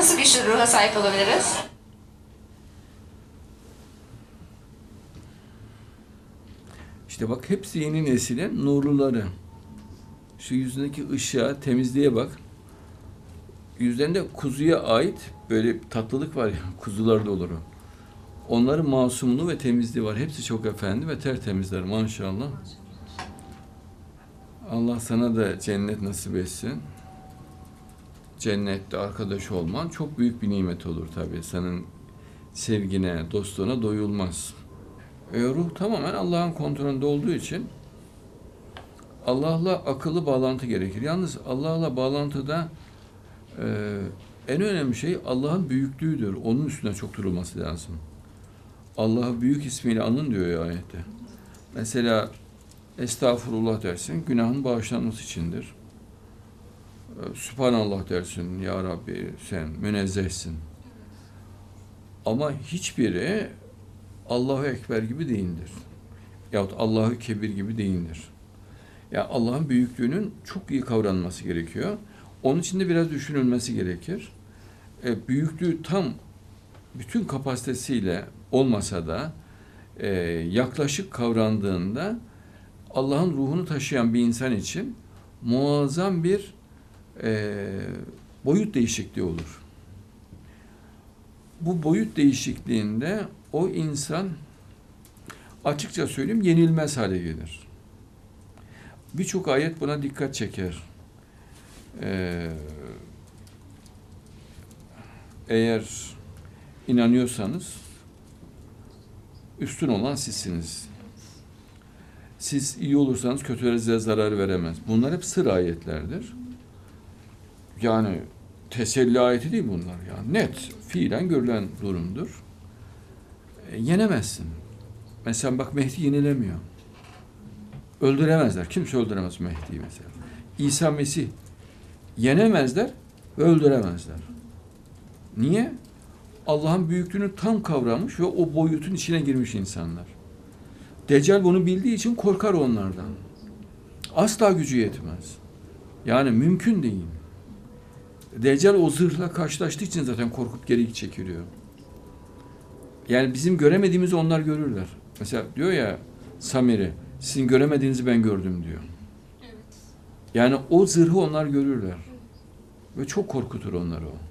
Nasıl güçlü ruha sahip olabiliriz? İşte bak hepsi yeni neslin nurluları. Şu yüzündeki ışığa, temizliğe bak. Yüzlerinde kuzuya ait böyle tatlılık var ya, kuzularda olur o. Onların masumluğu ve temizliği var. Hepsi çok efendi ve tertemizler maşallah. Allah sana da cennet nasip etsin. Cennette arkadaş olman çok büyük bir nimet olur tabii. Senin sevgine, dostluğuna doyulmaz. E, ruh tamamen Allah'ın kontrolünde olduğu için Allah'la akıllı bağlantı gerekir. Yalnız Allah'la bağlantıda e, en önemli şey Allah'ın büyüklüğüdür. Onun üstüne çok durulması lazım. Allah'ı büyük ismiyle anın diyor ya ayette. Mesela estağfurullah dersin, günahın bağışlanması içindir. Sübhanallah dersin, Ya Rabbi sen münezzehsin. Ama hiçbiri Allahu Ekber gibi değildir. Yahut Allahu Kebir gibi değildir. Ya Allah'ın büyüklüğünün çok iyi kavranması gerekiyor. Onun için de biraz düşünülmesi gerekir. E, büyüklüğü tam bütün kapasitesiyle olmasa da e, yaklaşık kavrandığında Allah'ın ruhunu taşıyan bir insan için muazzam bir e, boyut değişikliği olur. Bu boyut değişikliğinde o insan açıkça söyleyeyim yenilmez hale gelir. Birçok ayet buna dikkat çeker. Ee, eğer inanıyorsanız üstün olan sizsiniz. Siz iyi olursanız kötülere zarar veremez. Bunlar hep sır ayetlerdir. Yani teselli ayeti değil bunlar. Yani net, fiilen görülen durumdur. E, yenemezsin. Mesela bak Mehdi yenilemiyor. Öldüremezler. Kimse öldüremez Mehdi'yi mesela. İsa Mesih yenemezler öldüremezler. Niye? Allah'ın büyüklüğünü tam kavramış ve o boyutun içine girmiş insanlar. Deccal bunu bildiği için korkar onlardan. Asla gücü yetmez. Yani mümkün değil. Deccal o zırhla karşılaştığı için zaten korkup geri çekiliyor. Yani bizim göremediğimizi onlar görürler. Mesela diyor ya Samiri, sizin göremediğinizi ben gördüm diyor. Yani o zırhı onlar görürler. Ve çok korkutur onları o.